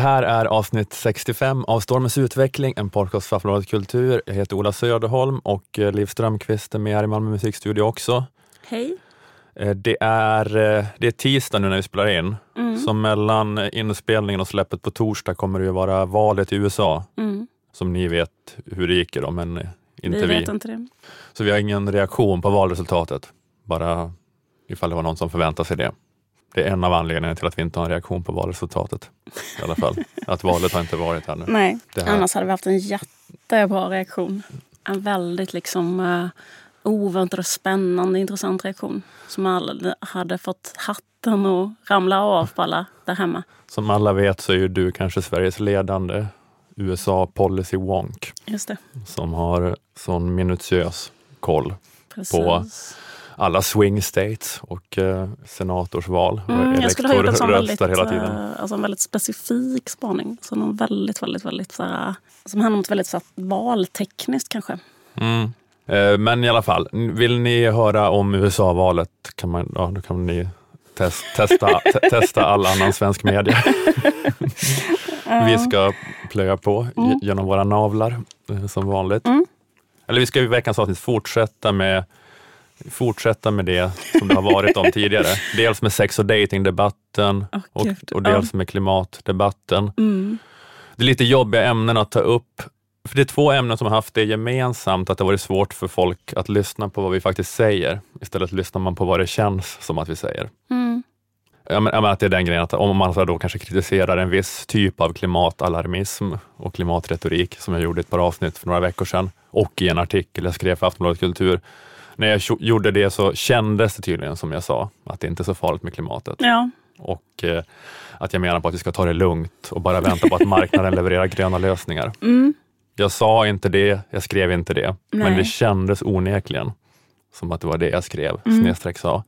Det här är avsnitt 65 av Stormens utveckling, en podcast för Aftonbladet Kultur. Jag heter Ola Söderholm och eh, Liv Strömqvist är med här i Malmö musikstudio också. Hej. Eh, Det är, eh, det är tisdag nu när vi spelar in, Mm. så mellan inspelningen och släppet på torsdag kommer det ju vara valet i USA, Mm. som ni vet hur det gick då, men inte vi vi. vet inte det. Så vi har ingen reaktion på valresultatet, bara ifall det var någon som förväntar sig det. Det är en av anledningarna till att vi inte har en reaktion på valresultatet. I alla fall, att valet har inte varit här nu. Nej, här- annars hade vi haft en jättebra reaktion. En väldigt liksom uh, oväntad och spännande intressant reaktion. Som alla hade fått hatten att ramla av på alla där hemma. Som alla vet så är ju du kanske Sveriges ledande USA policy wonk Just det. som har sån minutiös koll Precis. På alla swing states och eh, senatorsval. Mm, jag skulle ha gjort en sån väldigt, hela tiden. eh, alltså en väldigt specifik spaning. Så någon väldigt, väldigt, väldigt så här, som handlar om ett väldigt så här, valtekniskt kanske. Mm. Eh, Men i alla fall, vill ni höra om USA-valet kan man, ja, då kan ni test, testa, te, testa all annan svensk media. Vi ska plöja på Mm. ge- genom våra navlar eh, som vanligt. Mm. Eller vi ska i veckans avsnitt fortsätta med fortsätta med det som det har varit om tidigare. Dels med sex och datingdebatten Åh, och, och dels med klimatdebatten. Mm. Det är lite jobbiga ämnen att ta upp. För det är två ämnen som har haft det gemensamt, att det har varit svårt för folk att lyssna på vad vi faktiskt säger. Istället lyssnar man på vad det känns som att vi säger. Mm. Ja, men, ja, men att det är den grejen, att om man så då kanske kritiserar en viss typ av klimatalarmism och klimatretorik, som jag gjorde i ett par avsnitt för några veckor sedan, och i en artikel jag skrev för Aftonbladet Kultur. När jag gjorde det så kändes det tydligen som jag sa, att det inte är så farligt med klimatet. Ja, Och eh, att jag menar på att vi ska ta det lugnt och bara vänta på att marknaden levererar gröna lösningar. mm. Jag sa inte det, jag skrev inte det, men Nej. det kändes onekligen som att det var det jag skrev, Mm. snedstreck sa.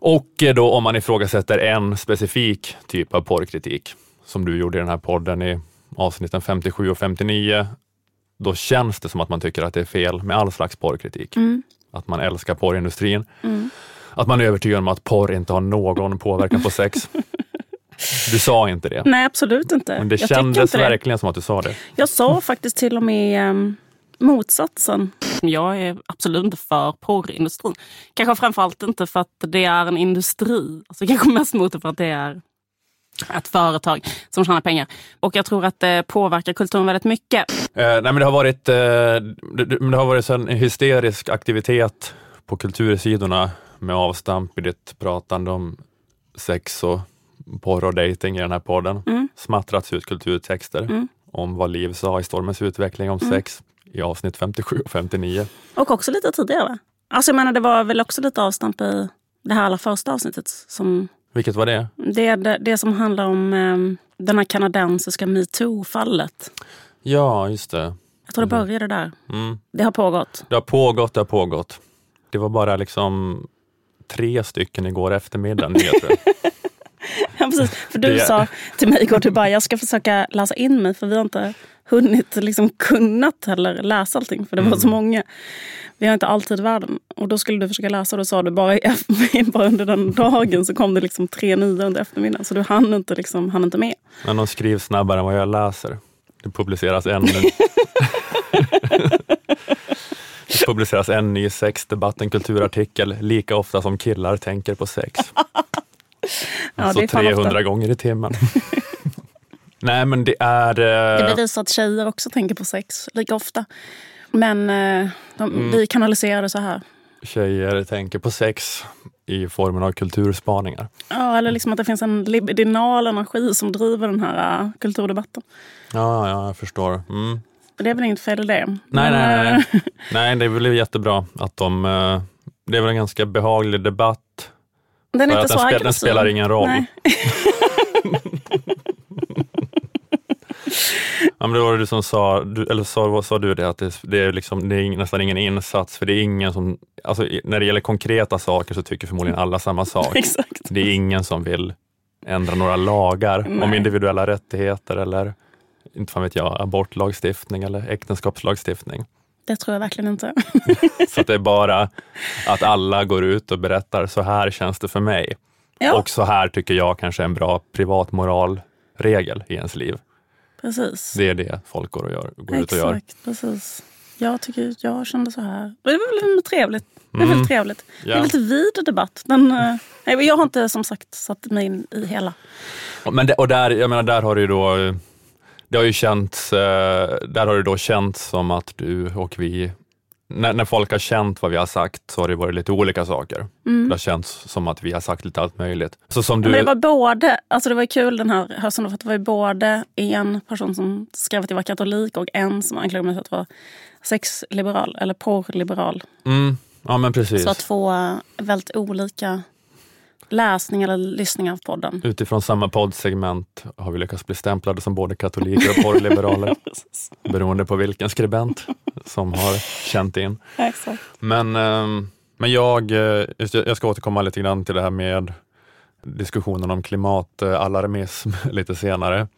Och eh, då om man ifrågasätter en specifik typ av porrkritik, som du gjorde i den här podden i avsnitten 57 och 59, då känns det som att man tycker att det är fel med all slags porrkritik. Mm. Att man älskar porrindustrin, Mm. att man är övertygad om att porr inte har någon påverkan på sex. Du sa inte det, Nej, absolut inte. men det jag kändes inte det. verkligen som att du sa det. Jag sa faktiskt till och med um, motsatsen. Jag är absolut inte för porrindustrin. Kanske framförallt inte för att det är en industri. Alltså kanske mest mot det för att det är ett företag som tjänar pengar. Och jag tror att det påverkar kulturen väldigt mycket. Eh, nej, men det har varit, eh, det, det, har varit en hysterisk aktivitet på kultursidorna med avstamp i ditt pratande om sex och porr och dating i den här podden. Mm. Smattrats ut kulturtexter Mm. om vad Liv sa i Stormens utveckling om Mm. sex i avsnitt 57 och 59. Och också lite tidigare. Va? Alltså jag menar, det var väl också lite avstamp i det här allra första avsnittet. Som, Vilket var det? det, det, det som handlar om um, den här kanadensiska metoo-fallet. Ja, just det. Jag tror det började där. Mm. Det har pågått. Det har pågått, det har pågått. Det var bara liksom tre stycken igår eftermiddag nyheter. Ja, precis. För du Det- sa till mig igår, du bara, jag ska försöka läsa in mig för vi har inte hunnit liksom kunnat heller läsa allting för det var Mm. så många. Vi har inte alltid världen. Och då skulle du försöka läsa och då sa du bara, bara under den dagen så kom det liksom tre nya under eftermiddagen. Så du hann inte, liksom, hann inte med. Men de skrivs snabbare än vad jag läser. Det publiceras en, det publiceras en ny sexdebatt, en kulturartikel, lika ofta som killar tänker på sex. Ja, alltså det är fan 300 ofta. gånger i timmen. Nej men det är... Det eh, bevisar att tjejer också tänker på sex lika ofta. Men eh, de, Mm. vi kanaliserar det så här. Tjejer tänker på sex i formen av kulturspaningar. Ja, eller liksom att det finns en libidinal energi som driver den här uh, kulturdebatten. Ja, ja, jag förstår. Mm. Det är väl inget fel i det. Nej, Men, nej, eh, nej. nej, det blir jättebra att de... eh, Det är väl en ganska behaglig debatt. Den är inte så den, spel, den spelar ingen roll. Ja, men det var det du som sa, du, eller sa, vad sa du det, att det, det, är liksom, det är nästan ingen insats, för det är ingen som, alltså, när det gäller konkreta saker så tycker förmodligen alla samma sak. Exakt. Det är ingen som vill ändra några lagar om Nej. individuella rättigheter eller, inte fan vet jag, abortlagstiftning eller äktenskapslagstiftning. Det tror jag verkligen inte. Så det är bara att alla går ut och berättar, så här känns det för mig. Ja. Och så här tycker jag kanske är en bra privatmoral regel i ens liv. Precis. Det är det folk går, och gör, går ut och Exakt, gör. precis. Jag tycker jag kände så här. Det är väl trevligt. Det är Mm. väl trevligt. Det är väl lite vid debatt. Den, eh, nej, jag har inte som sagt satt mig in i hela. Men det, och där, jag menar, där har ju då, det har ju känts, eh, där har det då känts som att du och vi, när, när folk har känt vad vi har sagt så har det varit lite olika saker. Det har känts som att vi har sagt lite allt möjligt. Så som du, Men det var både, alltså det var kul den här hösten för att det var ju både en person som skrev att jag var katolik och en som anklagade mig för att vara sexliberal eller porrliberal. mm, ja men precis. Så två väldigt olika läsningar eller lyssningar av podden. Utifrån samma poddsegment har vi lyckats bli stämplade som både katoliker och porrliberaler, beroende på vilken skribent som har känt in. Exakt. Men, ehm, men jag, eh, jag ska återkomma lite grann till det här med diskussionen om klimatalarmism lite senare.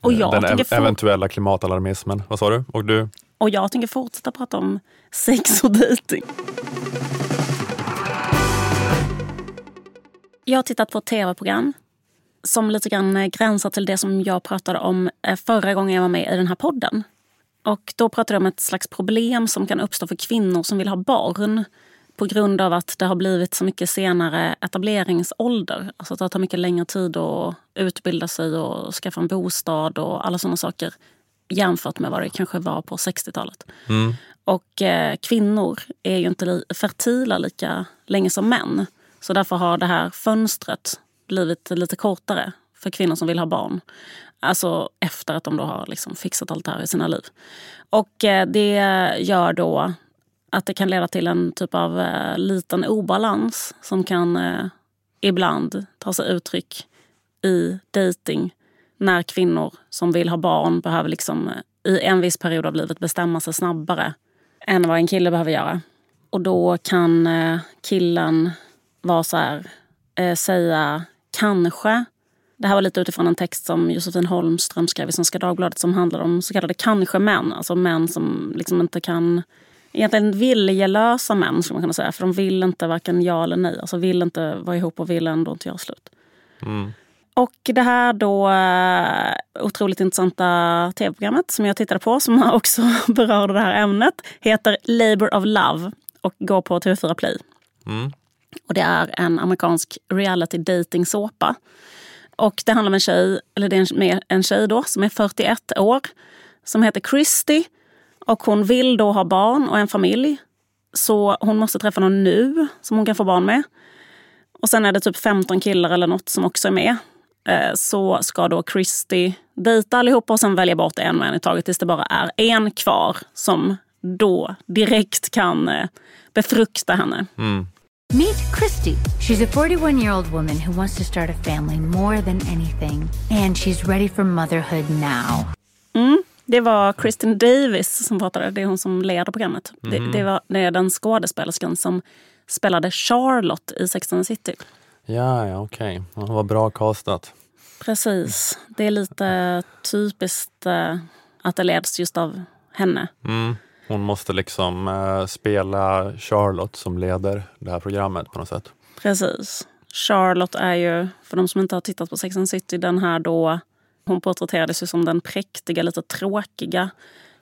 Och jag Den ev- eventuella klimatalarmismen. Vad sa du? Och du? Och jag tänker fortsätta prata om sex och dejting. Jag har tittat på tv-program som lite grann eh, gränsar till det som jag pratade om eh, förra gången jag var med i den här podden. Och då pratade jag om ett slags problem som kan uppstå för kvinnor som vill ha barn på grund av att det har blivit så mycket senare etableringsålder. Alltså att det tar mycket längre tid att utbilda sig och skaffa en bostad och alla sådana saker jämfört med vad det kanske var på 60-talet. Mm. Och eh, kvinnor är ju inte fertila lika länge som män. Så därför har det här fönstret blivit lite kortare för kvinnor som vill ha barn. Alltså efter att de då har liksom fixat allt det här i sina liv. Och eh, det gör då att det kan leda till en typ av eh, liten obalans som kan eh, ibland ta sig uttryck i dating när kvinnor som vill ha barn behöver liksom i en viss period av livet bestämma sig snabbare än vad en kille behöver göra. Och då kan killen vara så här, eh, säga kanske. Det här var lite utifrån en text som Josefin Holmström skrev i Svenska Dagbladet som handlade om så kallade kanske-män. Alltså män som liksom inte kan... Egentligen viljelösa män, skulle man kunna säga. För de vill inte varken ja eller nej. Alltså vill inte vara ihop och vill ändå inte göra slut. Mm. Och det här då eh, otroligt intressanta tv-programmet som jag tittade på, som också berörde det här ämnet, heter Labour of Love och går på TV4 Play. Mm. Och det är en amerikansk reality dating såpa. Och det handlar om en tjej, eller det är en, en tjej då, som är 41 år, som heter Christy. Och hon vill då ha barn och en familj. Så hon måste träffa någon nu som hon kan få barn med. Och sen är det typ 15 killar eller något som också är med. Eh, så ska då Christy dejta allihopa och sen välja bort en och en i taget tills det bara är en kvar som då direkt kan eh, befrukta henne. Mm. Meet Christy. She's a 41 year old woman who wants to start a family more than anything, and she's ready for motherhood now. Mm, det var Kristin Davis som pratade. Det är hon som leder programmet. Det, det, var, det är den skådespelerskan som spelade Charlotte i Sex and the City. Ja, ja okej. Det var bra castat. Precis. Det är lite typiskt eh, att det leds just av henne. Mm. Hon måste liksom eh, spela Charlotte som leder det här programmet på något sätt. Precis. Charlotte är ju, för de som inte har tittat på Sex and City, den här då... Hon porträtterades ju som den präktiga, lite tråkiga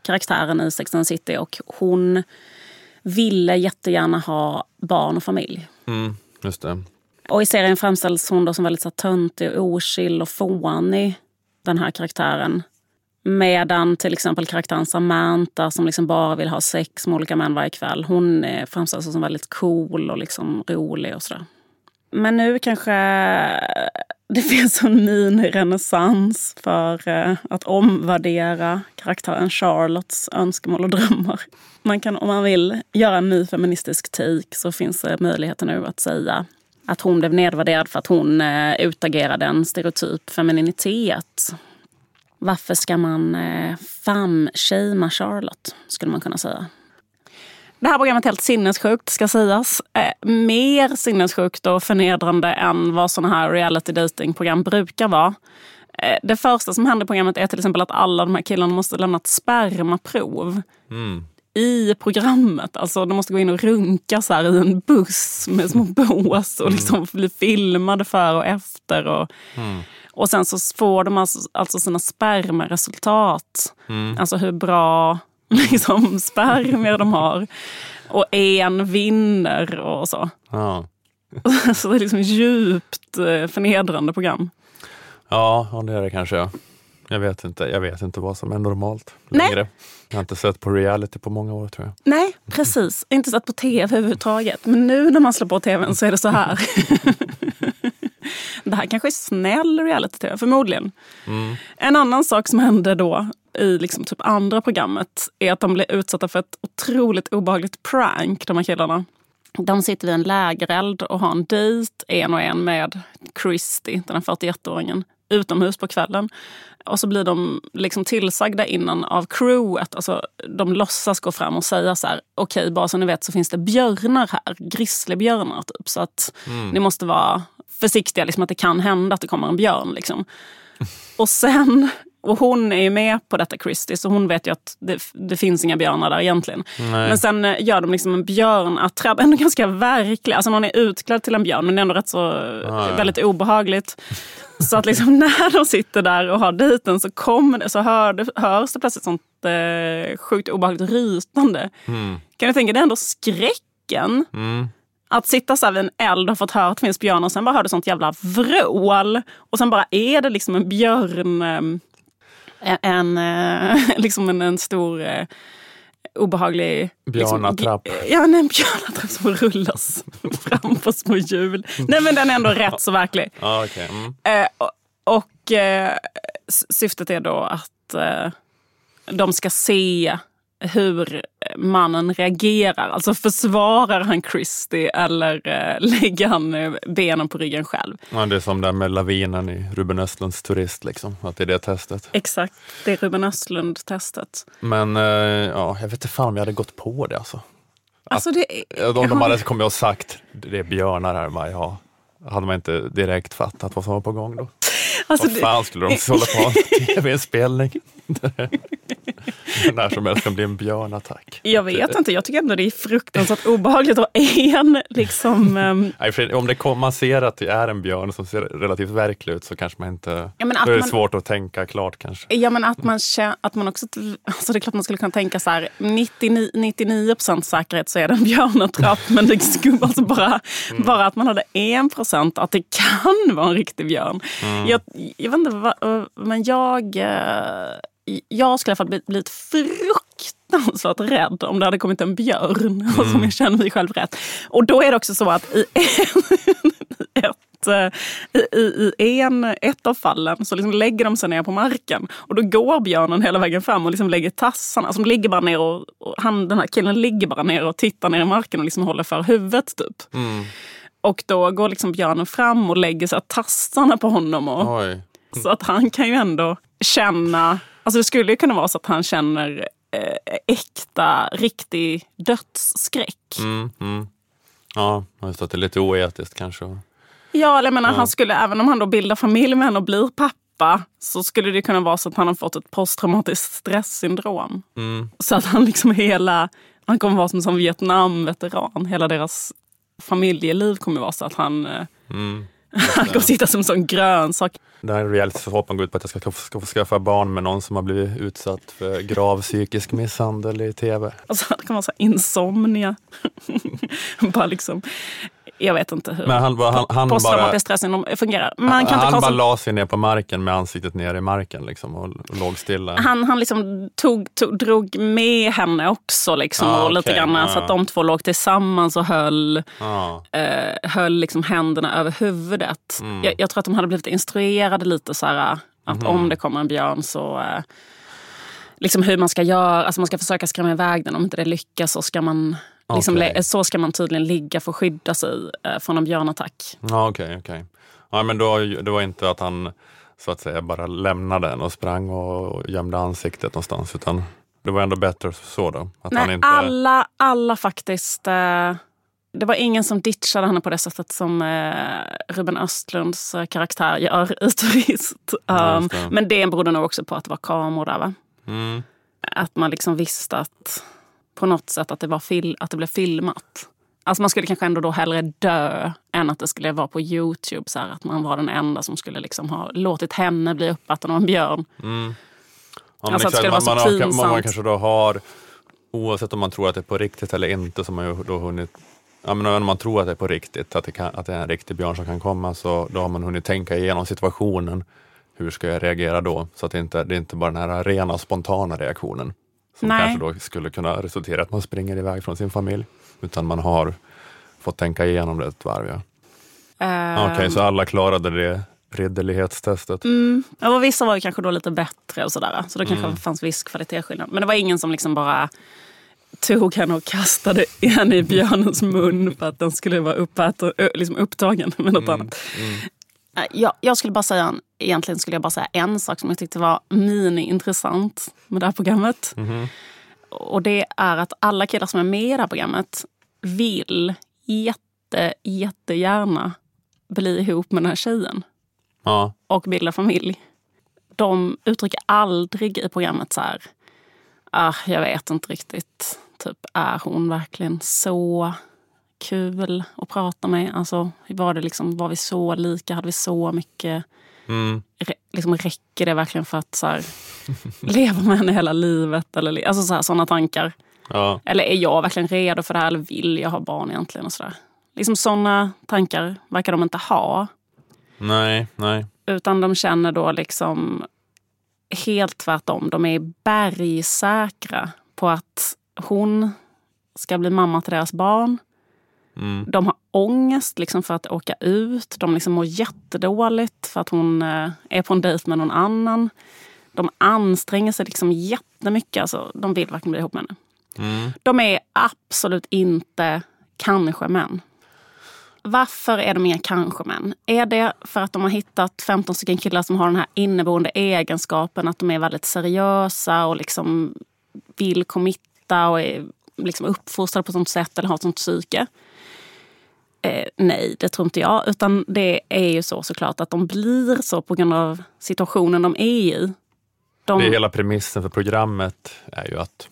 karaktären i Sex and City. Och hon ville jättegärna ha barn och familj. Mm. Just det. Och i serien framställs hon då som väldigt så här, töntig, och ochill och fånig. Den här karaktären. Medan till exempel karaktären Samantha som liksom bara vill ha sex med olika män varje kväll. Hon eh, framställs som väldigt cool och liksom rolig och sådär. Men nu kanske det finns en mini-renässans för eh, att omvärdera karaktären Charlottes önskemål och drömmar. Man kan, om man vill göra en ny feministisk take så finns det möjligheter nu att säga att hon blev nedvärderad för att hon eh, utagerade en stereotyp femininitet. Varför ska man eh, famshamea Charlotte, skulle man kunna säga. Det här programmet är helt sinnessjukt, ska sägas. Eh, mer sinnessjukt och förnedrande än vad såna här reality dating-program brukar vara. Eh, det första som händer i programmet är till exempel att alla de här killarna måste lämna ett spermaprov. Mm. i programmet. Alltså de måste gå in och runka så här i en buss med små bås och liksom bli filmade före och efter. Och, och sen så får de alltså, alltså sina spermaresultat. Alltså hur bra liksom, spermier de har. Och en vinner och så. Ja. Så det är liksom djupt eh, förnedrande program. Ja, ja, det är det kanske. Jag vet inte, jag vet inte vad som är normalt Nej. längre. Jag har inte sett på reality på många år tror jag. Nej, precis. Inte sett på tv överhuvudtaget. Men nu när man slår på tvn så är det så här. det här kanske är snäll reality-tv, förmodligen. En annan sak som hände då i liksom typ andra programmet är att de blev utsatta för ett otroligt obehagligt prank, de här killarna. De sitter vid en lägereld och har en dejt en och en med Christy, den här 41-åringen, utomhus på kvällen. Och så blir de liksom tillsagda innan av crewet. Alltså, de låtsas gå fram och säga så här, okej, bara så ni vet så finns det björnar här, grizzlybjörnar typ. Så att ni måste vara försiktiga, liksom, att det kan hända att det kommer en björn. Liksom. Och sen, och hon är ju med på detta Christie, så hon vet ju att det, det finns inga björnar där egentligen. Men sen eh, gör de liksom en björnattrapp, ändå ganska verklig. Alltså någon är utklädd till en björn, men det är ändå rätt så ja. väldigt obehagligt. Så att liksom när de sitter där och har dejten så, kommer så hör hörs det plötsligt sånt eh, sjukt obehagligt rytande. Kan du tänka dig ändå skräcken? Att sitta så här vid en eld och ha fått höra att det finns björnar och sen bara hör du sånt jävla vrål. Och sen bara är det liksom en björn, eh, en, eh, liksom en, en stor eh, obehaglig... Björnatrapp. Liksom, ja, en björnatrapp som rullas fram på små hjul. Nej men den är ändå rätt så verklig. Ja, okej. Mm. Eh, och och eh, syftet är då att eh, de ska se hur mannen reagerar. Alltså försvarar han Christie eller eh, lägger han eh, benen på ryggen själv? Ja, det är som där med lavinen i Ruben Östlunds Turist, liksom. att det är det testet. Exakt, det är Ruben Östlund-testet. Men eh, ja, jag vet inte fan om jag hade gått på det. Alltså. Alltså det, Om de hade kommit och sagt det är björnar här, bara, ja, hade man inte direkt fattat vad som var på gång då. alltså Vad fan skulle de hålla på med en tv-inspelning? När som helst kan bli en björnattack. jag vet inte, jag tycker ändå det är fruktansvärt obehagligt att en liksom... ehm, Nej, Om det kom, man ser att det är en björn som ser relativt verklig ut så kanske man inte... Ja, men att då är det man- svårt att tänka klart kanske. Ja, men att man, att man också... Alltså det är klart man skulle kunna tänka så här, 99, 99 säkerhet så är det en björnattrapp. men det skulle alltså bara, bara att man hade 1 procent att det kan vara en riktig björn. Jag, jag vet inte, men jag... Jag skulle i alla fall bli- blivit fruktansvärt rädd om det hade kommit en björn. Och som jag känner mig själv rätt. Och då är det också så att i ett, eh, i, i, i en, ett av fallen så liksom lägger de sig ner på marken och då går björnen hela vägen fram och liksom lägger tassarna. Alltså de ligger bara ner och, och han, den här killen ligger bara ner och tittar ner i marken och liksom håller för huvudet typ. Och då går liksom björnen fram och lägger sig tassarna på honom. Och, Oj. Så att han kan ju ändå känna, alltså det skulle ju kunna vara så att han känner eh, äkta, riktig dödsskräck. Mm, mm. Ja, just att det är lite oetiskt kanske. Ja, eller jag menar, han skulle, även om han då bildar familj med henne och blir pappa så skulle det kunna vara så att han har fått ett posttraumatiskt stresssyndrom. Mm. Så att han liksom hela, han kommer vara som, som Vietnam-veteran. Hela deras familjeliv kommer vara så att han, eh, Mm. Han kommer sitta som en sån grönsak. Det här reality-förhoppen går ut på att jag ska, ska få skaffa barn med någon som har blivit utsatt för grav psykisk misshandel i tv. Alltså, det kan vara så insomnia. bara liksom, jag vet inte hur Men han, bara- han, han bara, posttraumatiskt stresssyndrom fungerar. Man kan inte han bara koncentrera la sig ner på marken med ansiktet ner i marken liksom, och, och låg stilla. han, han liksom tog, tog, drog med henne också. Liksom, Ah, och lite okej, grann, ah. Så att de två låg tillsammans och höll, Ja. eh, höll liksom händerna över huvudet. Mm. Jag, jag tror att de hade blivit instruerade lite så här, att Mhm. om det kommer en björn så eh, liksom hur man ska göra. Alltså man ska försöka skrämma iväg den. Om inte det lyckas så ska man, liksom, lä- så ska man tydligen ligga för att skydda sig eh, från en björnattack. Ja, okej, okej. Ja, men då, det var inte att han så att säga bara lämnade den och sprang och gömde ansiktet någonstans, utan det var ändå bättre så då? Att han Nej, inte... alla, alla faktiskt. Eh, det var ingen som ditchade henne på det sättet som eh, Ruben Östlunds karaktär gör i Turist. Ja, Um, det. men det berodde nog också på att det var kameror där. Va? Mm. Att man liksom visste att på något sätt att det, var fil, att det blev filmat. Alltså man skulle kanske ändå då hellre dö än att det skulle vara på Youtube. Så här, att man var den enda som skulle liksom ha låtit henne bli uppäten av en björn. Mm. Ja, Alltså exakt. så man, man, man, man pinsamt. kanske då har, oavsett om man tror att det är på riktigt eller inte, så har man ju då hunnit Ja, men om man tror att det är på riktigt, att det, kan, att det är en riktig björn som kan komma, så då har man hunnit tänka igenom situationen. Hur ska jag reagera då? Så att det inte det är inte bara den här rena spontana reaktionen som Nej. kanske då skulle kunna resultera i att man springer iväg från sin familj. Utan man har fått tänka igenom det ett varv. Ja. Eh, Okej, så alla klarade det ridderlighetstestet. Mm. Ja, och vissa var ju kanske då lite bättre och sådär. Så det kanske Mm. fanns viss kvalitetsskillnad. Men det var ingen som liksom bara tog henne och kastade henne i björnens mun för att den skulle vara uppäten, liksom upptagen med något annat. Eh, Jag, jag skulle bara säga, en- egentligen skulle jag bara säga en sak som jag tyckte var mini-intressant med det här programmet. Och det är att alla killar som är med i det här programmet vill jätte, jättegärna bli ihop med den här tjejen Ja, och bilda familj. De uttrycker aldrig i programmet så här, ah, jag vet inte riktigt, typ är hon verkligen så kul att prata med? Alltså, var, det liksom, var vi så lika? Hade vi så mycket? mm. Re, liksom, räcker det verkligen för att så här, leva med henne hela livet? Eller, alltså så här, sådana tankar. ja. Eller är jag verkligen redo för det här? Eller vill jag ha barn egentligen? Och så där. Liksom sådana tankar verkar de inte ha. nej, nej. Utan de känner då liksom helt tvärtom. De är bergsäkra på att hon ska bli mamma till deras barn. Mm. De har ångest liksom för att åka ut. De liksom mår jättedåligt för att hon eh, är på en dejt med någon annan. De anstränger sig liksom jättemycket. Alltså, de vill verkligen bli ihop med henne. Mm. De är absolut inte kanske-män. Varför är de inga kanske-män? Är det för att de har hittat 15 stycken killar som har den här inneboende egenskapen att de är väldigt seriösa och liksom vill committa och är liksom uppfostrade på ett sånt sätt eller har ett sånt psyke? Eh, nej, det tror inte jag. Utan det är ju så såklart att de blir så på grund av situationen de är i. De, Det är hela premissen för programmet är ju att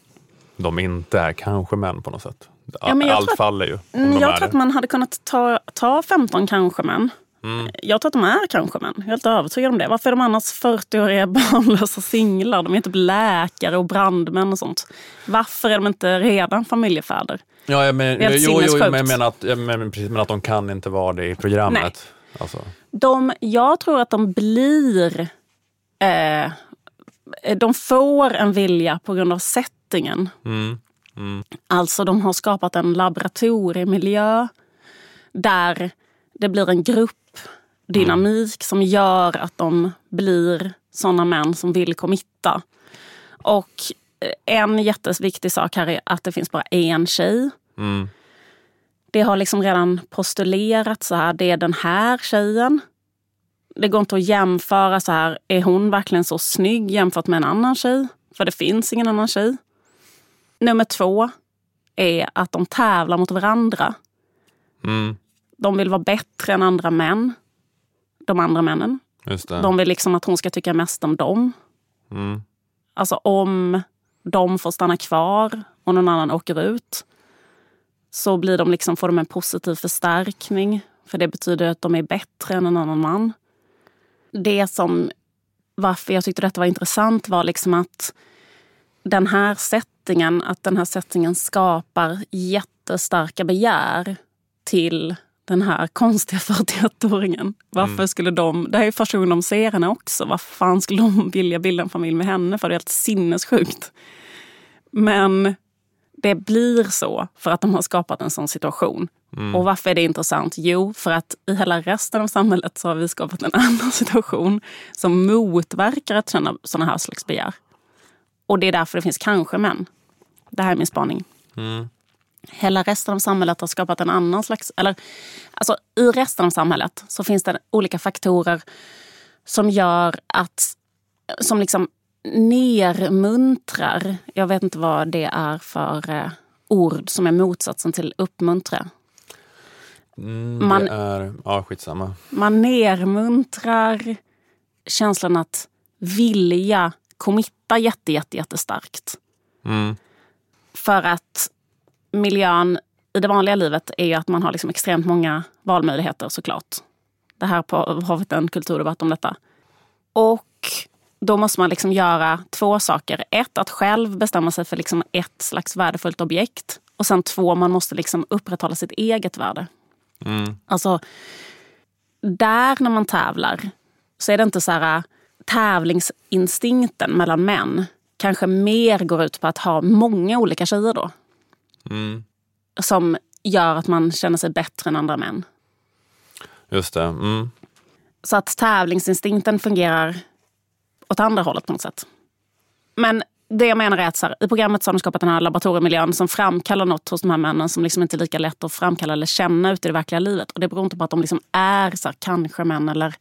de inte är kanske män på något sätt. Ja, Allt att- faller ju. Mm, jag tror att man hade kunnat ta, ta 15 kanske-män. Mm. Jag tror att de är kanske-män. Jag är helt övertygad om det. Varför är de annars 40-åriga barnlösa singlar? De är inte läkare och brandmän och sånt. Varför är de inte redan familjefäder? Ja, jag men, Det är helt jo, jo, men jag menar att, jag men, precis, men att de kan inte vara det i programmet. Alltså, De, jag tror att de blir... Eh, de får en vilja på grund av settingen. mm, mm, Alltså de har skapat en laboratoriemiljö där det blir en gruppdynamik som gör att de blir såna män som vill committa. Och eh, en jätteviktig sak här är att det finns bara en tjej. mm, Det har liksom redan postulerats så här, det är den här tjejen. Det går inte att jämföra så här, är hon verkligen så snygg jämfört med en annan tjej? För det finns ingen annan tjej. Nummer två är att de tävlar mot varandra. mm, De vill vara bättre än andra män. De andra männen. De vill liksom att hon ska tycka mest om dem. Mm, Alltså om de får stanna kvar och någon annan åker ut så blir de liksom, får de en positiv förstärkning. För det betyder att de är bättre än en annan man. Det som varför jag tyckte detta var intressant var liksom att den här settingen, att den här settingen skapar jättestarka begär till den här konstiga 41-åringen. Varför skulle de, det här är första gången de ser henne också. Varför fan skulle de vilja bilda en familj med henne? För det är helt sinnessjukt. Men det blir så för att de har skapat en sån situation. Och varför är det intressant? Jo, för att i hela resten av samhället så har vi skapat en annan situation som motverkar att känna sådana här slags begär. Och det är därför det finns kanske män. Det här är min spaning. mm, Hela resten av samhället har skapat en annan slags... Eller, alltså, I resten av samhället så finns det olika faktorer som gör att... Som liksom nermuntrar. Jag vet inte vad det är för eh, ord som är motsatsen till uppmuntra. mm, Man- är, ja skitsamma. Man nermuntrar känslan att vilja committa jätte, jätte, jättestarkt. Mm, För att miljön i det vanliga livet är ju att man har liksom extremt många valmöjligheter såklart. Det här på, har varit en kulturdebatt om detta. Och då måste man liksom göra två saker. Ett, att själv bestämma sig för liksom ett slags värdefullt objekt. Och sen två, man måste liksom upprätthålla sitt eget värde. Mm. Alltså, där när man tävlar så är det inte så här tävlingsinstinkten mellan män kanske mer går ut på att ha många olika tjejer då. Mm. Som gör att man känner sig bättre än andra män. Just det. Mm. Så att tävlingsinstinkten fungerar åt andra hållet på något sätt. Men det jag menar är att så här, i programmet så har de skapat den här laboratoriemiljön som framkallar något hos de här männen som liksom inte är lika lätt att framkalla eller känna ute i det verkliga livet. Och det beror inte på att de liksom är så här, kanske män eller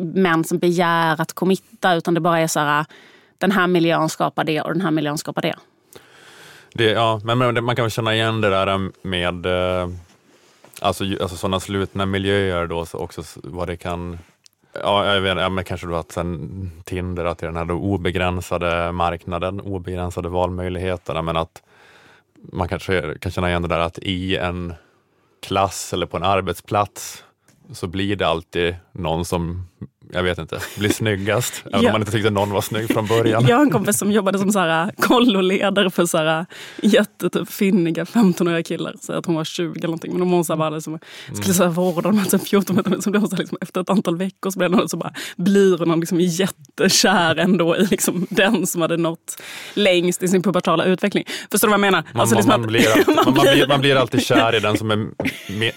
män som begär att committa utan det bara är så här, den här miljön skapar det och den här miljön skapar det. Det, ja, men men man kan väl känna igen det där med eh, alltså, alltså sådana slutna miljöer då, också vad det kan Ja, jag vet, ja, men kanske då att sen Tinder, att det är den här då obegränsade marknaden, obegränsade valmöjligheterna, men att man kanske kan känna igen det där att i en klass eller på en arbetsplats så blir det alltid någon som, jag vet inte, blir snyggast. Även Ja. om man inte tyckte någon var snygg från början. Jag har en kompis som jobbade som så här, kolloledare för så här, jättetyp finniga 15-åriga killar. Så att hon var 20 eller någonting. Men de var så här, bara liksom, skulle så här, vårda de här typ 14 meter. Så blev hon så här, liksom, efter ett antal veckor så blev hon så bara, blir hon liksom jättekär ändå i liksom, den som hade nått längst i sin pubertala utveckling. Förstår du vad jag menar? Man, Alltså, man, liksom man, att- blir, man man, man, blir- man blir alltid kär i den som är,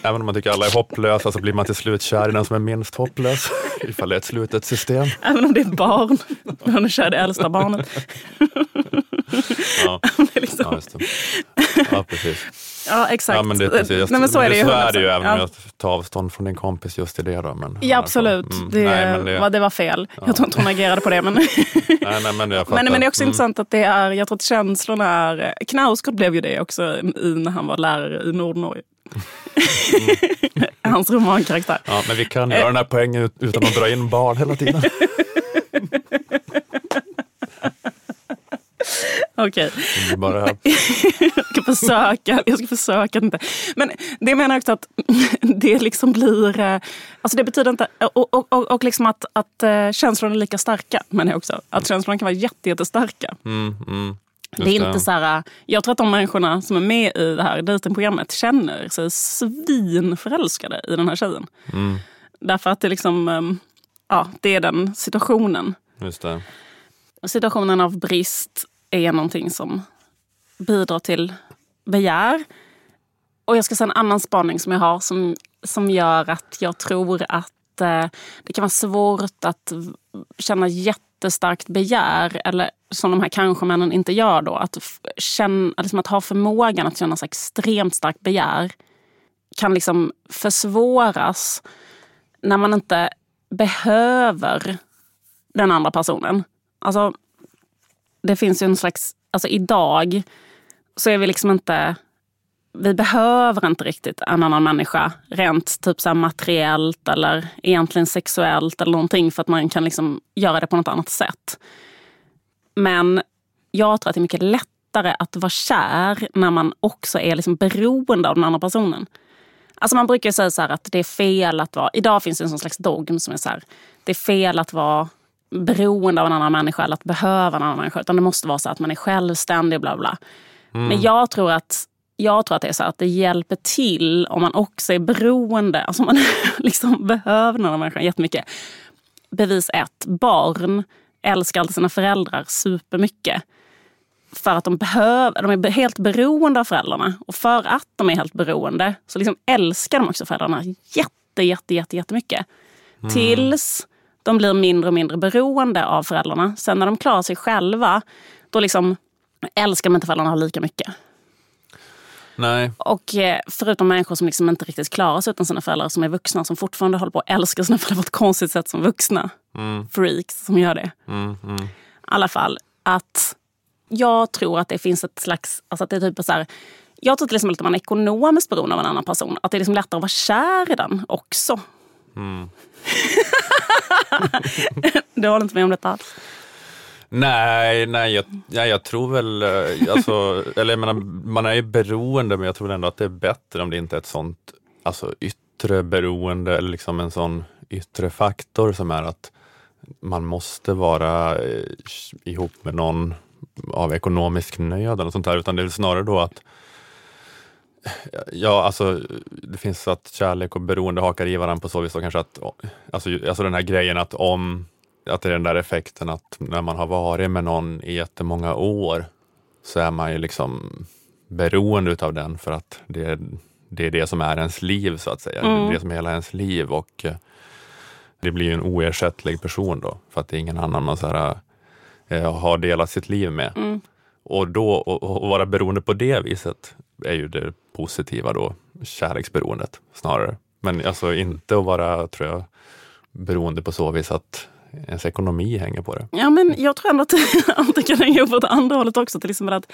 även om man tycker alla är hopplösa så blir man till slut kär i den som är minst hopplös. Ifall det ett slutet system. Även om det är ett barn. Kär i det äldsta barnet. Ja, Det liksom, ja, just det. ja precis. ja, exakt. Ja, men det, precis. Jag, Nej, men så är det ju. så är det ju 100%. även om Ja. jag tar avstånd från din kompis just i det. Då, men, Ja, absolut. Mm, Det, nej, det, var, det var fel. Jag tror inte hon agerade på det. Men, nej, nej, men jag fattar. men, men det är också Mm. intressant att det är, jag tror att känslorna är... Knausgård blev ju det också i, när han var lärare i Nordnorge. Hans romankaraktär. Ja, men vi kan göra den här poängen ut- utan att dra in barn hela tiden. Okej, bara här. jag ska försöka. Jag ska försöka inte. Men det menar jag också att det liksom blir... eh, Alltså det betyder inte... Och, och, och, och liksom att, att eh, känslorna är lika starka, menar jag också. Att känslorna kan vara jätte, jättestarka. Mm, mm. Det är inte så här, jag tror att de människorna som är med i det här dejtingprogrammet känner sig svinförälskade i den här tjejen. Mm, Därför att det, liksom, ehm, ja, det är den situationen. just det. Situationen av brist är någonting som bidrar till begär. Och jag ska säga en annan spaning som jag har som, som gör att jag tror att eh, det kan vara svårt att känna jättestarkt begär. Eller som de här kanske-männen inte gör då. Att, känna, liksom att ha förmågan att känna så extremt starkt begär kan liksom försvåras när man inte behöver den andra personen. Alltså, det finns ju en slags... Alltså idag så är vi liksom inte... Vi behöver inte riktigt en annan människa rent typ så materiellt eller egentligen sexuellt eller någonting för att man kan liksom göra det på något annat sätt. Men jag tror att det är mycket lättare att vara kär när man också är liksom beroende av den andra personen. Alltså man brukar ju säga så här att det är fel att vara... Idag finns det en sån slags dogm som är så här. Det är fel att vara beroende av en annan människa eller att behöva en annan människa. Utan det måste vara så att man är självständig bla bla. Men jag tror att jag tror att det är så att det hjälper till om man också är beroende. Alltså man liksom behöver den andra människan jättemycket. Bevis ett. Barn älskar alltid sina föräldrar supermycket. För att de, behöver, de är helt beroende av föräldrarna. Och för att de är helt beroende så liksom älskar de också föräldrarna jätte, jätte, jätte, jättemycket. Tills de blir mindre och mindre beroende av föräldrarna. Sen när de klarar sig själva, då liksom älskar de inte föräldrarna lika mycket. Nej, Och eh, förutom människor som liksom inte riktigt klarar sig utan sina föräldrar, som är vuxna, som fortfarande håller på att älska sina föräldrar på ett konstigt sätt som vuxna. Freaks som gör det. mm, mm. I alla fall att jag tror att det finns ett slags... Alltså att det är typ så här, jag tror till exempel att man är ekonomiskt beroende av en annan person. Att det är liksom lättare att vara kär i den också. du håller inte med om detta alls? Nej, nej jag, nej, jag tror väl, eh, alltså, eller jag menar, man är ju beroende men jag tror ändå att det är bättre om det inte är ett sånt alltså, yttre beroende eller liksom en sån yttre faktor som är att man måste vara eh, ihop med någon av ekonomisk nöd eller sånt där, utan det är snarare då att Ja, alltså det finns att kärlek och beroende hakar i varandra på så vis då kanske att, alltså, alltså den här grejen att om, att det är den där effekten att när man har varit med någon i jättemånga år så är man ju liksom beroende utav den för att det är det, är det som är ens liv så att säga. Mm. Det är det som är hela ens liv och eh, det blir ju en oersättlig person då för att det är ingen annan man så här, eh, har delat sitt liv med. Mm. Och då och, och vara beroende på det viset är ju det positiva då, kärleksberoendet snarare. Men alltså inte att vara, tror jag, beroende på så vis att ens ekonomi hänger på det. Ja, men jag tror ändå att, det kan hänga på det andra hållet också. Till exempel att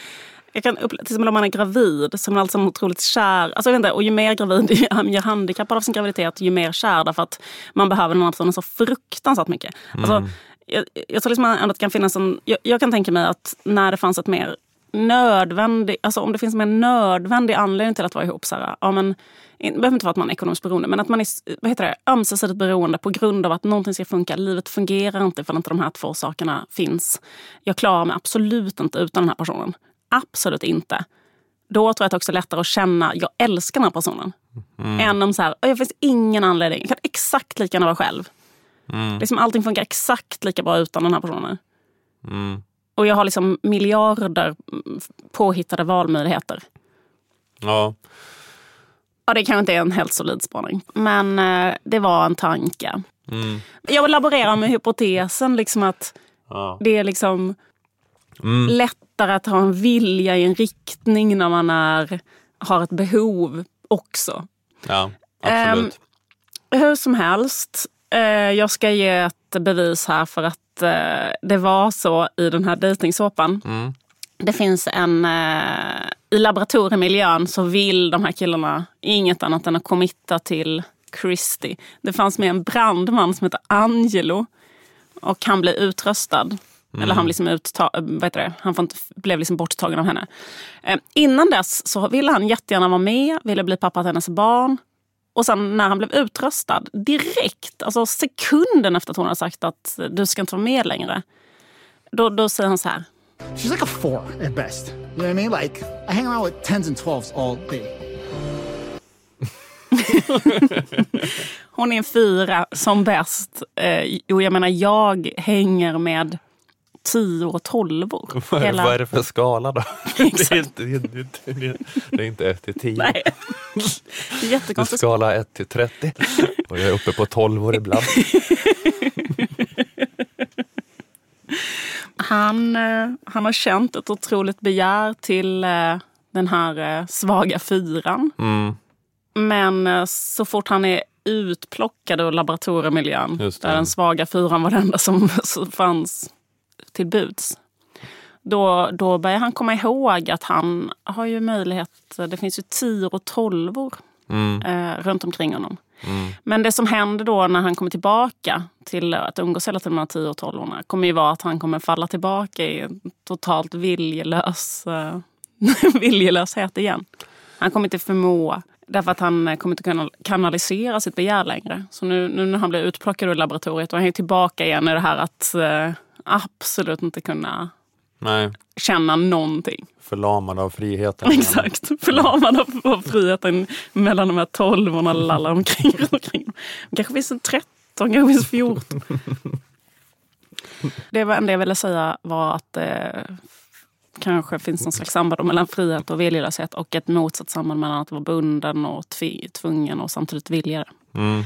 jag kan uppleva, till exempel om man är gravid, så är man alltså otroligt kär. Alltså jag vet inte, och ju mer gravid, ju handikappad av sin graviditet, ju mer kär därför att man behöver den här personen så fruktansvärt mycket. Alltså, mm. jag, jag tror liksom ändå att det kan finnas en... Jag, jag kan tänka mig att när det fanns ett mer nödvändig, alltså om det finns en nödvändig anledning till att vara ihop. Så här, ja, men, det behöver inte vara att man är ekonomiskt beroende, men att man är vad heter det, ömsesidigt beroende på grund av att någonting ska funka. Livet fungerar inte ifall inte de här två sakerna finns. Jag klarar mig absolut inte utan den här personen. Absolut inte. Då tror jag att det också är lättare att känna, att jag älskar den här personen. Mm. Än om så här, det finns ingen anledning, jag kan exakt lika gärna vara själv. Mm. Liksom allting funkar exakt lika bra utan den här personen. Mm. Och jag har liksom miljarder påhittade valmöjligheter. Ja. Ja, det kanske inte är en helt solid spaning. Men eh, det var en tanke. Mm. Jag laborerar med hypotesen liksom att ja. det är liksom mm. lättare att ha en vilja i en riktning när man är, har ett behov också. Ja, absolut. Eh, hur som helst, eh, jag ska ge ett bevis här för att eh, det var så i den här dejtingsåpan. Mm. Det finns en... Eh, I laboratoriemiljön så vill de här killarna inget annat än att committa till Christy. Det fanns med en brandman som heter Angelo. Och han blev utröstad. Mm. Eller han, liksom utta, vet det, han blev liksom borttagen av henne. Eh, innan dess så ville han jättegärna vara med, ville bli pappa till hennes barn. Och sen när han blev utröstad, direkt, alltså sekunden efter att hon har sagt att du ska inte vara med längre. Då, då säger han så här. She's like a four at best. You know what I mean? Like, I hang around with tens and twelves all day. hon är en fyra som bäst. Eh, och jag menar, jag hänger med tio och tolvor. Vad, Hela... vad är det för skala då? det, är inte, det, är, det är inte 1 till 10. Nej. Jättekonstigt. Skala 1 till 30. Och jag är uppe på 12 år ibland. han, eh, han har känt ett otroligt begär till eh, den här eh, svaga fyran. Mm. Men så fort han är utplockad ur laboratoriemiljön, där den svaga fyran var det enda som fanns till buds. Då, då börjar han komma ihåg att han har ju möjlighet, det finns ju tior och tolvor mm. eh, runt omkring honom. Mm. Men det som händer då när han kommer tillbaka till att umgås hela tiden med de här tio och tolvorna kommer ju vara att han kommer falla tillbaka i en totalt viljelös, eh, viljelöshet igen. Han kommer inte förmå Därför att han kommer inte kunna kanalisera sitt begär längre. Så nu, nu när han blir utplockad ur laboratoriet och han är tillbaka igen i det här att eh, absolut inte kunna Nej. känna någonting. Förlamad av friheten. Exakt, förlamad av, av friheten mellan de här tolvorna lallar omkring. omkring. kanske finns en 13, kanske finns 14. Det enda jag ville säga var att det eh, kanske finns någon slags samband mellan frihet och viljelöshet och ett motsatt samband mellan att vara bunden och tvungen och samtidigt vilja mm.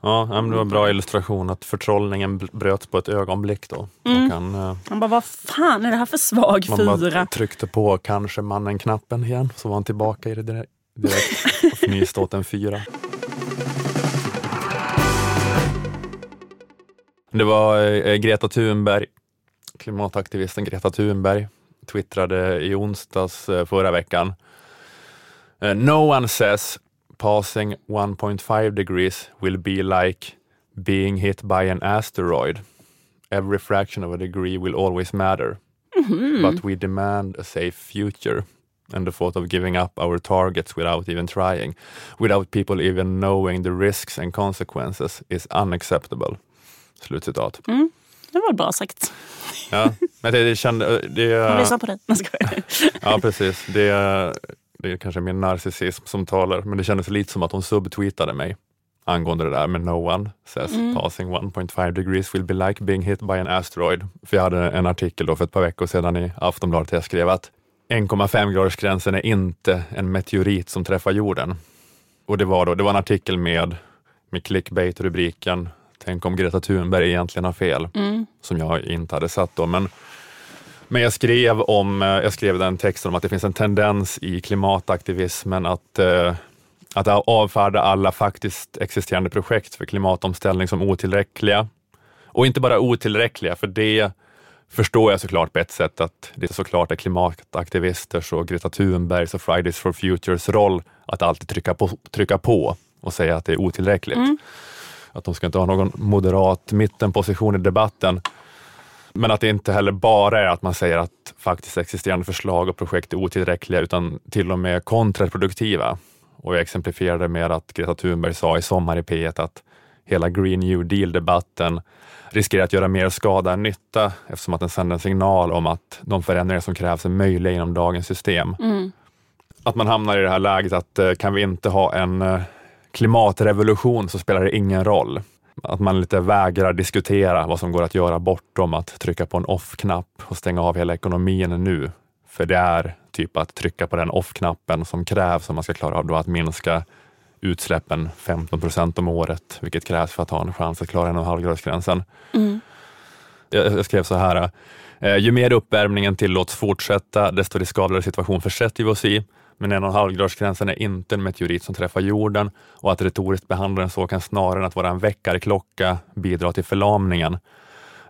Ja, det var en bra illustration att förtrollningen bröts på ett ögonblick. Då. Mm. Han, eh, han bara, vad fan är det här för svag man fyra? Man tryckte på kanske mannen-knappen igen, så var han tillbaka i det direkt, direkt och fnyste åt en fyra. Det var eh, Greta Thunberg, klimataktivisten Greta Thunberg, twittrade i onsdags eh, förra veckan. No one says passing 1.5 degrees will be like being hit by an asteroid. Every fraction of a degree will always matter. Mm-hmm. But we demand a safe future. And the thought of giving up our targets without even trying, without people even knowing the risks and consequences is unacceptable. Slutcitat. Mm. Det var bra sagt. Ja, men det, det kände... Det, Jag eh, lyssnar på. Nej, jag skojar. Ja, precis. Det, eh, det är kanske min narcissism som talar, men det kändes lite som att hon subtweetade mig angående det där med no one says passing 1.5 degrees will be like being hit by an asteroid. För jag hade en artikel då för ett par veckor sedan i Aftonbladet där jag skrev att 1,5 gradersgränsen är inte en meteorit som träffar jorden. Och det var, då, det var en artikel med, med clickbait-rubriken Tänk om Greta Thunberg egentligen har fel, som jag inte hade satt då. Men men jag skrev, om, eh, jag skrev den texten om att det finns en tendens i klimataktivismen att, eh, att avfärda alla faktiskt existerande projekt för klimatomställning som otillräckliga. Och inte bara otillräckliga, för det förstår jag såklart på ett sätt att det såklart är klimataktivisters och Greta Thunbergs och Fridays for Futures roll att alltid trycka på, trycka på och säga att det är otillräckligt. Att de ska inte ha någon moderat mittenposition i debatten. Men att det inte heller bara är att man säger att faktiskt existerande förslag och projekt är otillräckliga, utan till och med kontraproduktiva. Och jag exemplifierade med att Greta Thunberg sa i sommar i P1 att hela Green New Deal-debatten riskerar att göra mer skada än nytta eftersom att den sänder en signal om att de förändringar som krävs är möjliga inom dagens system. Att man hamnar i det här läget att eh, kan vi inte ha en eh, klimatrevolution så spelar det ingen roll. Att man lite vägrar diskutera vad som går att göra bortom att trycka på en off-knapp och stänga av hela ekonomin nu. För det är typ att trycka på den off-knappen som krävs om man ska klara av att minska utsläppen 15 procent om året, vilket krävs för att ha en chans att klara en och en halv gradsgränsen. Jag, jag skrev så här. Eh, ju mer uppvärmningen tillåts fortsätta, desto riskablare situation försätter vi oss i. Men en och en halv gradsgränsen är inte en meteorit som träffar jorden och att retoriskt behandla den så kan snarare än att vara en väckarklocka bidra till förlamningen.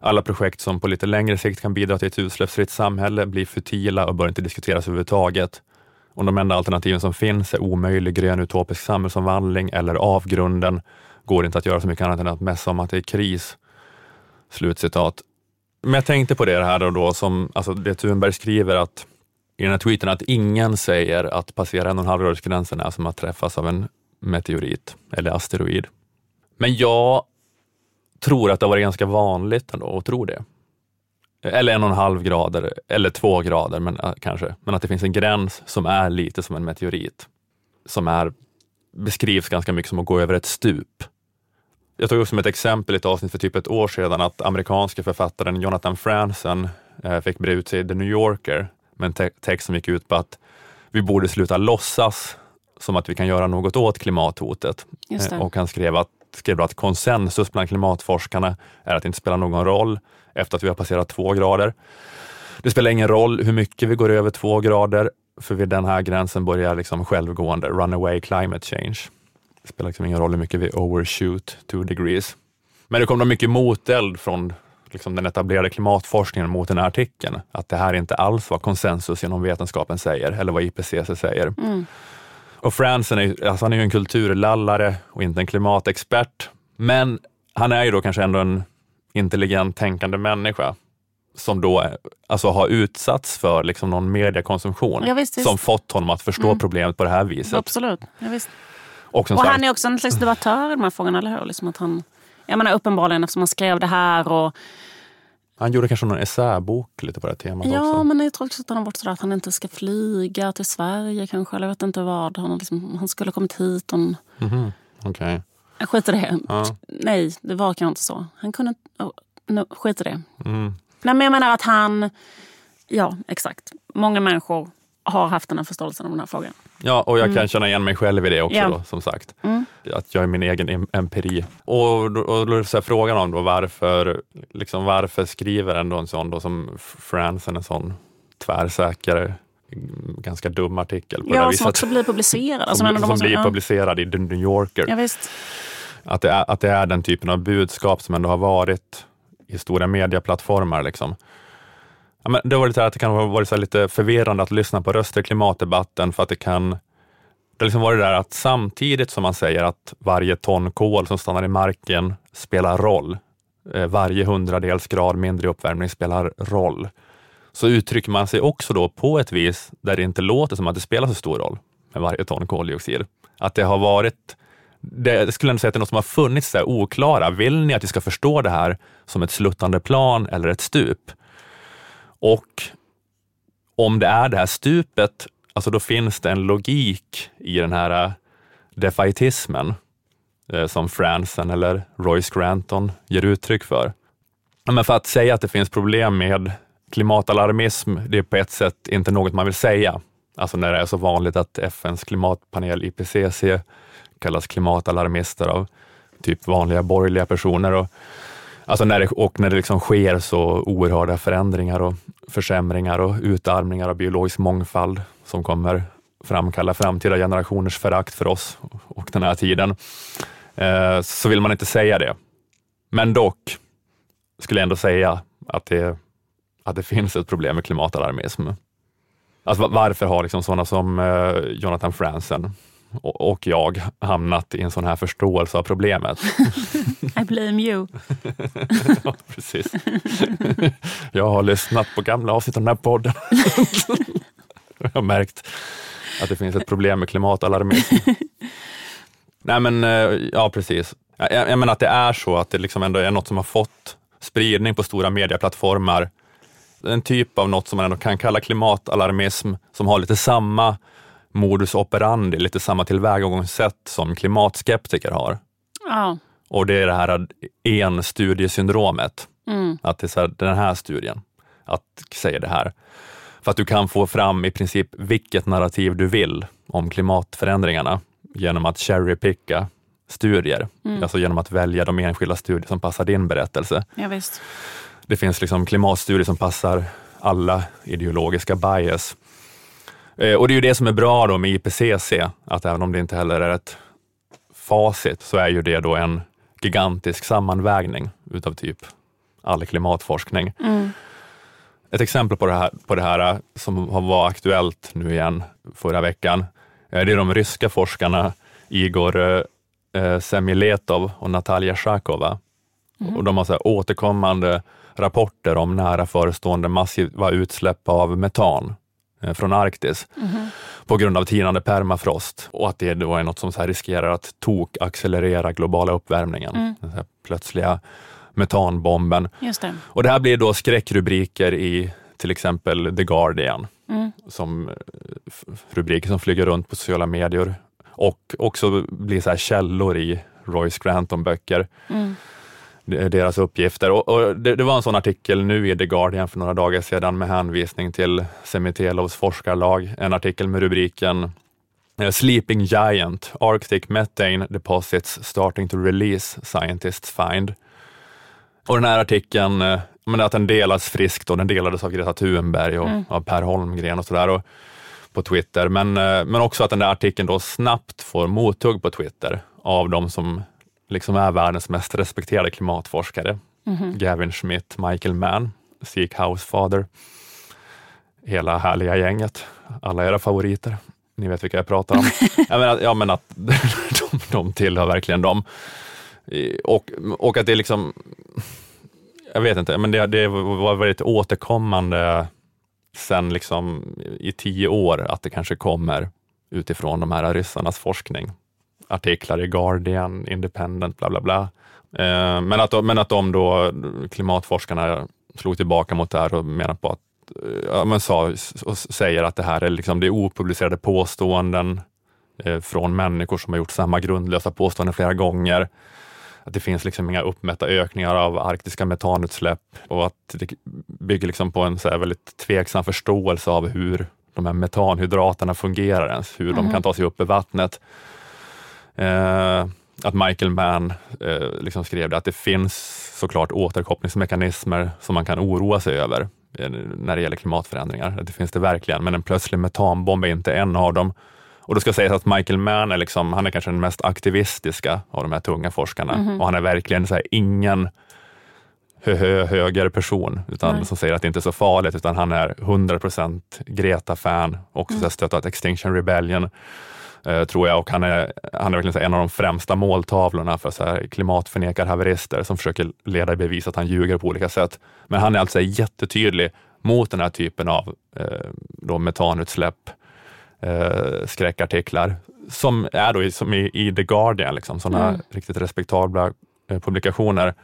Alla projekt som på lite längre sikt kan bidra till ett utsläppsfritt samhälle blir futila och bör inte diskuteras överhuvudtaget. Om de enda alternativen som finns är omöjlig grön utopisk samhällsomvandling eller avgrunden går det inte att göra så mycket annat än att mässa om att det är kris. Slutcitat. Men jag tänkte på det här då, då som, alltså det Thunberg skriver att i den här tweeten att ingen säger att passera en och en halv rörelsegränsen är som att träffas av en meteorit eller asteroid. Men jag tror att det har varit ganska vanligt ändå att tro det. Eller en och en halv grader, eller två grader men, äh, kanske. Men att det finns en gräns som är lite som en meteorit. Som är, beskrivs ganska mycket som att gå över ett stup. Jag tog upp som ett exempel i ett avsnitt för typ ett år sedan att amerikanske författaren Jonathan Franzen äh, fick bre ut sig i The New Yorker med en te- text som gick ut på att vi borde sluta låtsas som att vi kan göra något åt klimathotet. Eh, Och han skrev att, skrev att konsensus bland klimatforskarna är att det inte spelar någon roll efter att vi har passerat två grader. Det spelar ingen roll hur mycket vi går över två grader, för vid den här gränsen börjar liksom självgående runaway climate change. Det spelar liksom ingen roll hur mycket vi overshoot two degrees. Men det kom då mycket moteld från liksom den etablerade klimatforskningen mot den här artikeln. Att det här inte alls vad konsensus inom vetenskapen säger eller vad IPCC säger. Och Franzen är, alltså han är ju en kulturlallare och inte en klimatexpert. Men han är ju då kanske ändå en intelligent tänkande människa som då är- alltså har utsatts för liksom någon mediekonsumtion Ja, visst, visst. som fått honom att förstå problemet på det här viset. Absolut. Ja, visst. Och, Och han är också en slags debattör i de här frågorna, eller hur? Liksom att han, jag menar uppenbarligen eftersom han skrev det här och han gjorde kanske någon essäbok lite på det temat Ja, också. men jag tror också att han har varit sådär att han inte ska flyga till Sverige kanske. Eller jag vet inte vad. Han, liksom, han skulle ha kommit hit. Och, Mhm, Okej. skit i det. Ja. Nej, det var kanske inte så. Han kunde. Oh, no, skit i det. Mm. Nej, men jag menar att han... Ja, exakt. Många människor har haft den här förståelsen om den här frågan. Ja, och jag kan känna igen mig själv i det också Mm. Ja. då, som sagt. Mm. Att jag är min egen em- empiri. Och då, och då är det frågan om då varför, liksom varför skriver ändå en sån då som Franzen en sån tvärsäker, mm, ganska dum artikel på det Ja, där som också blir publicerad. Alltså, som som blir ja. publicerad i The New Yorker. Ja. Att, det är, att det är den typen av budskap som ändå har varit i stora medieplattformar. Liksom. Ja, men det var lite här att det kan ha varit så här lite förvirrande att lyssna på röster i klimatdebatten för att det kan det har liksom varit det där att samtidigt som man säger att varje ton kol som stannar i marken spelar roll, eh, varje hundradels grad mindre uppvärmning spelar roll, så uttrycker man sig också då på ett vis där det inte låter som att det spelar så stor roll med varje ton koldioxid. Att det har varit det, det skulle ändå säga att det är något som har funnits där oklara. Vill ni att vi ska förstå det här som ett sluttande plan eller ett stup? Och om det är det här stupet, alltså då finns det en logik i den här eh, defaitismen eh, som Franzen eller Royce Granton ger uttryck för. Men för att säga att det finns problem med klimatalarmism, det är på ett sätt inte något man vill säga. Alltså när det är så vanligt att FNs klimatpanel IPCC kallas klimatalarmister av typ vanliga borgerliga personer. Och, alltså när det, och när det liksom sker så oerhörda förändringar och försämringar och utarmningar av biologisk mångfald som kommer framkalla framtida generationers förakt för oss och den här tiden, eh, så vill man inte säga det. Men dock skulle jag ändå säga att det, att det finns ett problem med klimatalarmism. Alltså varför har liksom sådana som eh, Jonathan Franzen och jag hamnat i en sån här förståelse av problemet. I blame you. ja, precis. Jag har lyssnat på gamla avsnitt av den här podden. jag har märkt att det finns ett problem med klimatalarmism. Nej men, eh, ja precis. Jag, jag menar att det är så att det liksom ändå är något som har fått spridning på stora medieplattformar. En typ av något som man ändå kan kalla klimatalarmism, som har lite samma modus operandi, lite samma tillvägagångssätt som klimatskeptiker har. Ja. Och det är det här enstudiesyndromet. Mm. Att det är så här, den här studien, att säga det här. För att du kan få fram i princip vilket narrativ du vill om klimatförändringarna genom att cherrypicka studier. Mm. Alltså genom att välja de enskilda studier som passar din berättelse. Ja, visst. Det finns liksom klimatstudier som passar alla ideologiska bias. Eh, och det är ju det som är bra då med IPCC, att även om det inte heller är ett facit, så är ju det då en gigantisk sammanvägning utav typ all klimatforskning. Mm. Ett exempel på det, här, på det här eh, som var aktuellt nu igen förra veckan, eh, det är de ryska forskarna Igor Semiletov och Natalia Shakova. Mm. Och de har så återkommande rapporter om nära förestående massiva utsläpp av metan från Arktis Mhm. på grund av tinande permafrost och att det då är något som så riskerar att tok-accelerera globala uppvärmningen. Mm. Den här plötsliga metanbomben. Det. Och det här blir då skräckrubriker i till exempel The Guardian, Mm. som eh, rubriker som flyger runt på sociala medier och också blir så här källor i Royce Granton-böcker Mm. Deras uppgifter. Och, och det, det, var en sån artikel nu i The Guardian för några dagar sedan med hänvisning till Semitelovs forskarlag. En artikel med rubriken eh, Sleeping Giant, Arctic Methane Deposits Starting to Release, Scientists Find. Och den här artikeln, eh, men att den delas friskt och den delades av Greta Thunberg och Mm. av Per Holmgren och sådär på Twitter. Men, eh, men också att den där artikeln då snabbt får mothugg på Twitter av de som liksom är världens mest respekterade klimatforskare. Mhm. Gavin Schmidt, Michael Mann, Seek House Father. Hela härliga gänget, alla era favoriter. Ni vet vilka jag pratar om. jag menar, ja, men att de, de tillhör verkligen dem. Och, och att det är liksom, jag vet inte, men det, det var väldigt återkommande sen liksom i tio år att det kanske kommer utifrån de här ryssarnas forskning. Artiklar i Guardian, Independent, bla bla bla. Eh, Men att, men att de då, klimatforskarna, slog tillbaka mot det här och menar på att, eh, ja, men sa, och säger att det här är, liksom, det är opublicerade påståenden eh, från människor som har gjort samma grundlösa påståenden flera gånger. Att det finns liksom inga uppmätta ökningar av arktiska metanutsläpp och att det bygger liksom på en så väldigt tveksam förståelse av hur de här metanhydraterna fungerar ens, hur de Mhm. kan ta sig upp i vattnet. Eh, att Michael Mann eh, liksom skrev det, att det finns såklart återkopplingsmekanismer som man kan oroa sig över eh, när det gäller klimatförändringar. Det finns det verkligen, men en plötslig metanbomb är inte en av dem. Och då ska sägas att Michael Mann är, liksom, han är kanske den mest aktivistiska av de här tunga forskarna Mhm. och han är verkligen så här, ingen hö, hö, höger person utan Nej. som säger att det inte är så farligt, utan han är 100% Greta-fan, också Mm. mm. stöttat Extinction Rebellion tror jag, och han är, han är verkligen en av de främsta måltavlorna för så här klimatförnekarhaverister som försöker leda i bevis att han ljuger på olika sätt. Men han är alltså jättetydlig mot den här typen av eh, då metanutsläpp, eh, skräckartiklar, som är då i, som i, i The Guardian, liksom, sådana Mm. riktigt respektabla eh, publikationer.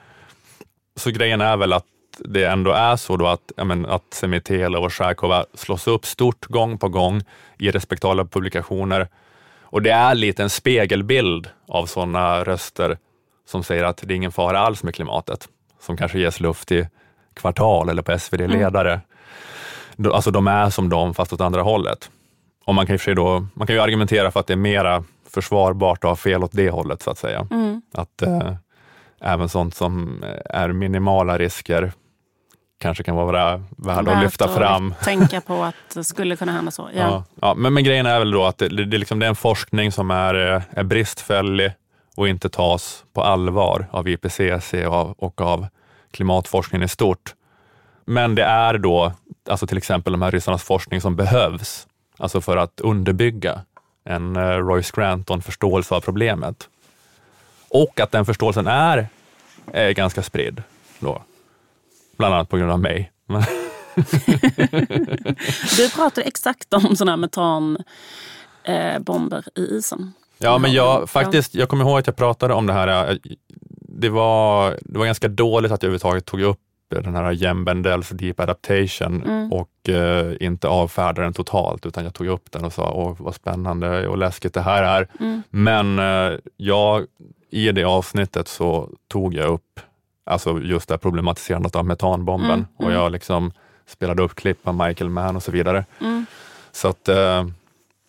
Så grejen är väl att det ändå är så då att, men, att Semitela och Charkova slås upp stort gång på gång i respektabla publikationer. Och det är lite en spegelbild av sådana röster som säger att det är ingen fara alls med klimatet, som kanske ges luft i Kvartal eller på SvD Ledare. Då- Alltså de är som de fast åt andra hållet. Och man kan, sig då, man kan ju argumentera för att det är mera försvarbart att ha fel åt det hållet så att säga. Mm. Att eh, även sånt som eh, är minimala risker kanske kan vara värda att lyfta fram. tänka på att det skulle kunna hända så. Ja. Ja. Ja, men, men grejen är väl då att det, det, det, liksom, det är en forskning som är, eh, är bristfällig och inte tas på allvar av IPCC och av, och av klimatforskningen i stort. Men det är då alltså till exempel de här ryssarnas forskning som behövs alltså för att underbygga en eh, Royce Granton-förståelse av problemet. Och att den förståelsen är, är ganska spridd. Då. Bland annat på grund av mig. Du pratade exakt om sådana här metanbomber eh, i isen. Ja, men Ja, jag, faktiskt, jag kommer ihåg att jag pratade om det här. eh, Det var, det var ganska dåligt att jag överhuvudtaget tog upp den här Jem Bendells Deep Adaptation Mm. och eh, inte avfärdade den totalt, utan jag tog upp den och sa, åh vad spännande och läskigt det här är. Mm. Men eh, jag, i det avsnittet så tog jag upp alltså just det här problematiserandet av metanbomben Mm, och mm. jag liksom spelade upp klipp av Michael Mann och så vidare. Mm. Så att, eh,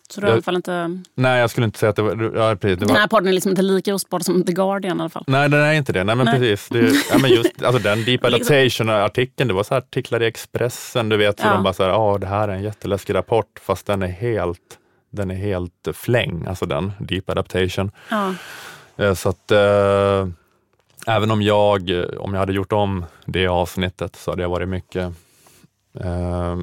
Så du har i alla fall inte... nej jag skulle inte säga att det var, ja, precis, det var Den här podden är liksom inte lika ospådd som The Guardian i alla fall. Nej, den är inte det. Nej, men Nej. precis. Det, ja, men just, alltså, den Deep Adaptation-artikeln, det var så här artiklar i Expressen, du vet, så Ja. de bara så här, ja, det här är en jätteläskig rapport, fast den är helt, den är helt fläng, alltså den Deep Adaptation. Ja. Eh, Så att eh, även om jag, eh, om jag hade gjort om det avsnittet så hade jag varit mycket, eh,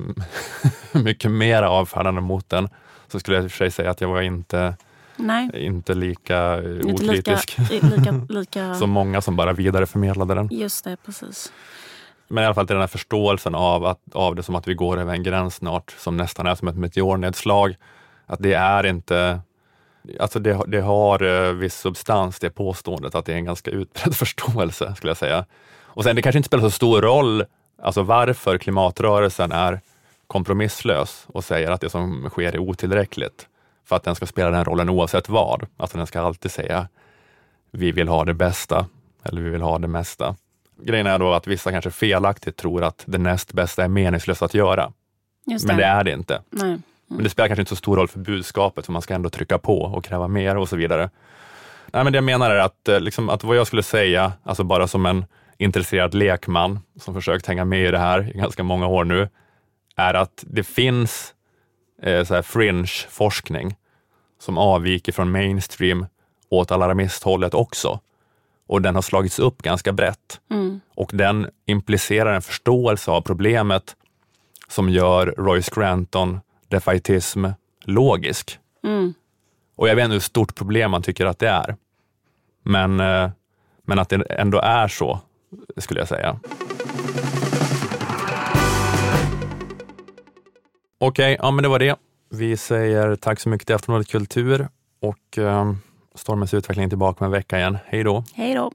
mycket mer avfärdande mot den. Så skulle jag i och för sig säga att jag var inte, Nej, inte lika eh, inte lika, okritisk. lika, lika... som många som bara vidareförmedlade den. Just det, precis. Men i alla fall till den här förståelsen av, att, av det som att vi går över en gräns snart, som nästan är som ett meteornedslag. Att det är inte, alltså det, det har uh, viss substans det påståendet, att det är en ganska utbredd förståelse skulle jag säga. Och sen det kanske inte spelar så stor roll, alltså varför klimatrörelsen är kompromisslös och säger att det som sker är otillräckligt. För att den ska spela den rollen oavsett vad. Alltså den ska alltid säga, vi vill ha det bästa eller vi vill ha det mesta. Grejen är då att vissa kanske felaktigt tror att det näst bästa är meningslöst att göra. Just Men det är det inte. Nej. Men det spelar kanske inte så stor roll för budskapet, för man ska ändå trycka på och kräva mer och så vidare. Nej, men det jag menar är att, eh, liksom, att vad jag skulle säga, alltså bara som en intresserad lekman som försökt hänga med i det här i ganska många år nu, är att det finns eh, så här fringe-forskning som avviker från mainstream åt alarmisthållet också. Och den har slagits upp ganska brett. Mm. Och den implicerar en förståelse av problemet som gör Royce Granton defaitism logisk. Mm. Och jag vet inte hur stort problem man tycker att det är. Men, eh, men att det ändå är så, skulle jag säga. Okej, ja men det var det. Vi säger tack så mycket till Aftonbladet Kultur och eh, Stormens utveckling är tillbaka om en vecka igen. Hej då! Hej då.